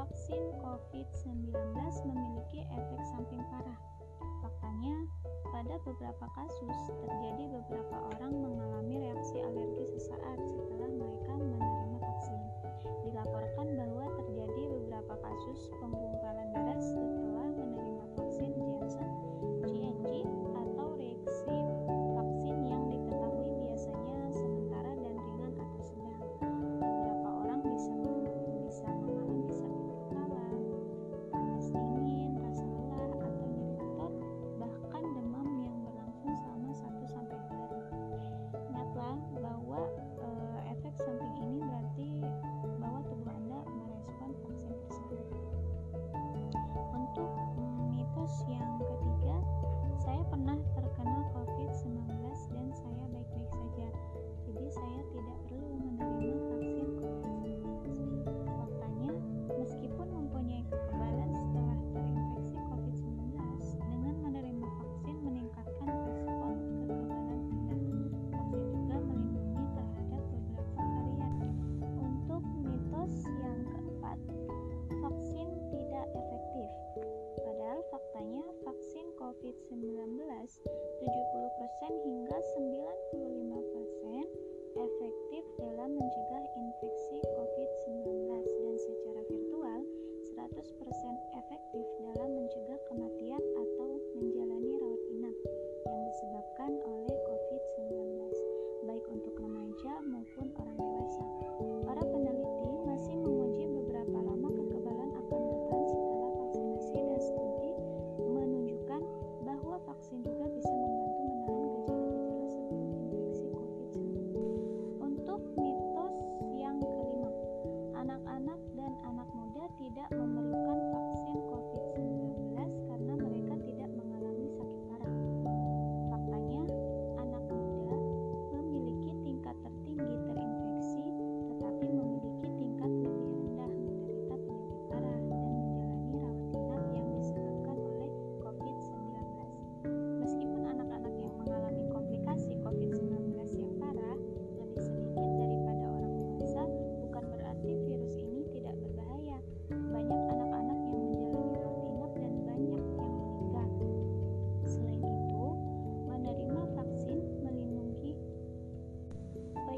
vaksin COVID-19 memiliki efek samping parah. Faktanya, pada beberapa kasus terjadi beberapa orang mengalami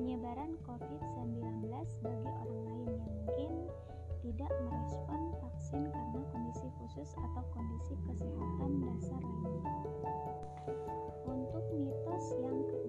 penyebaran COVID-19 bagi orang lain yang mungkin tidak merespon vaksin karena kondisi khusus atau kondisi kesehatan dasar lainnya. Untuk mitos yang ke-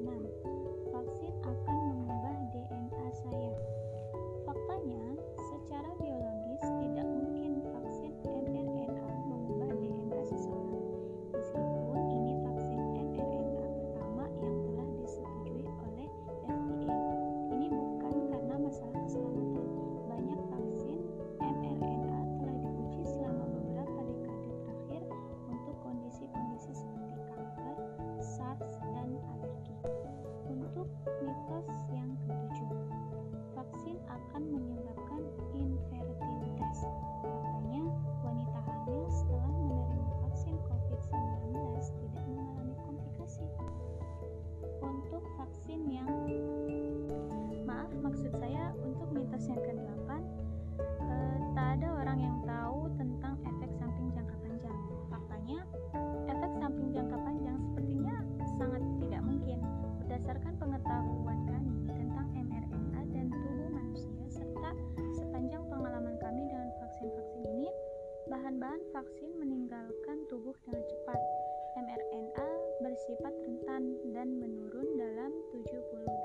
vaksin meninggalkan tubuh dengan cepat. mRNA bersifat rentan dan menurun dalam 70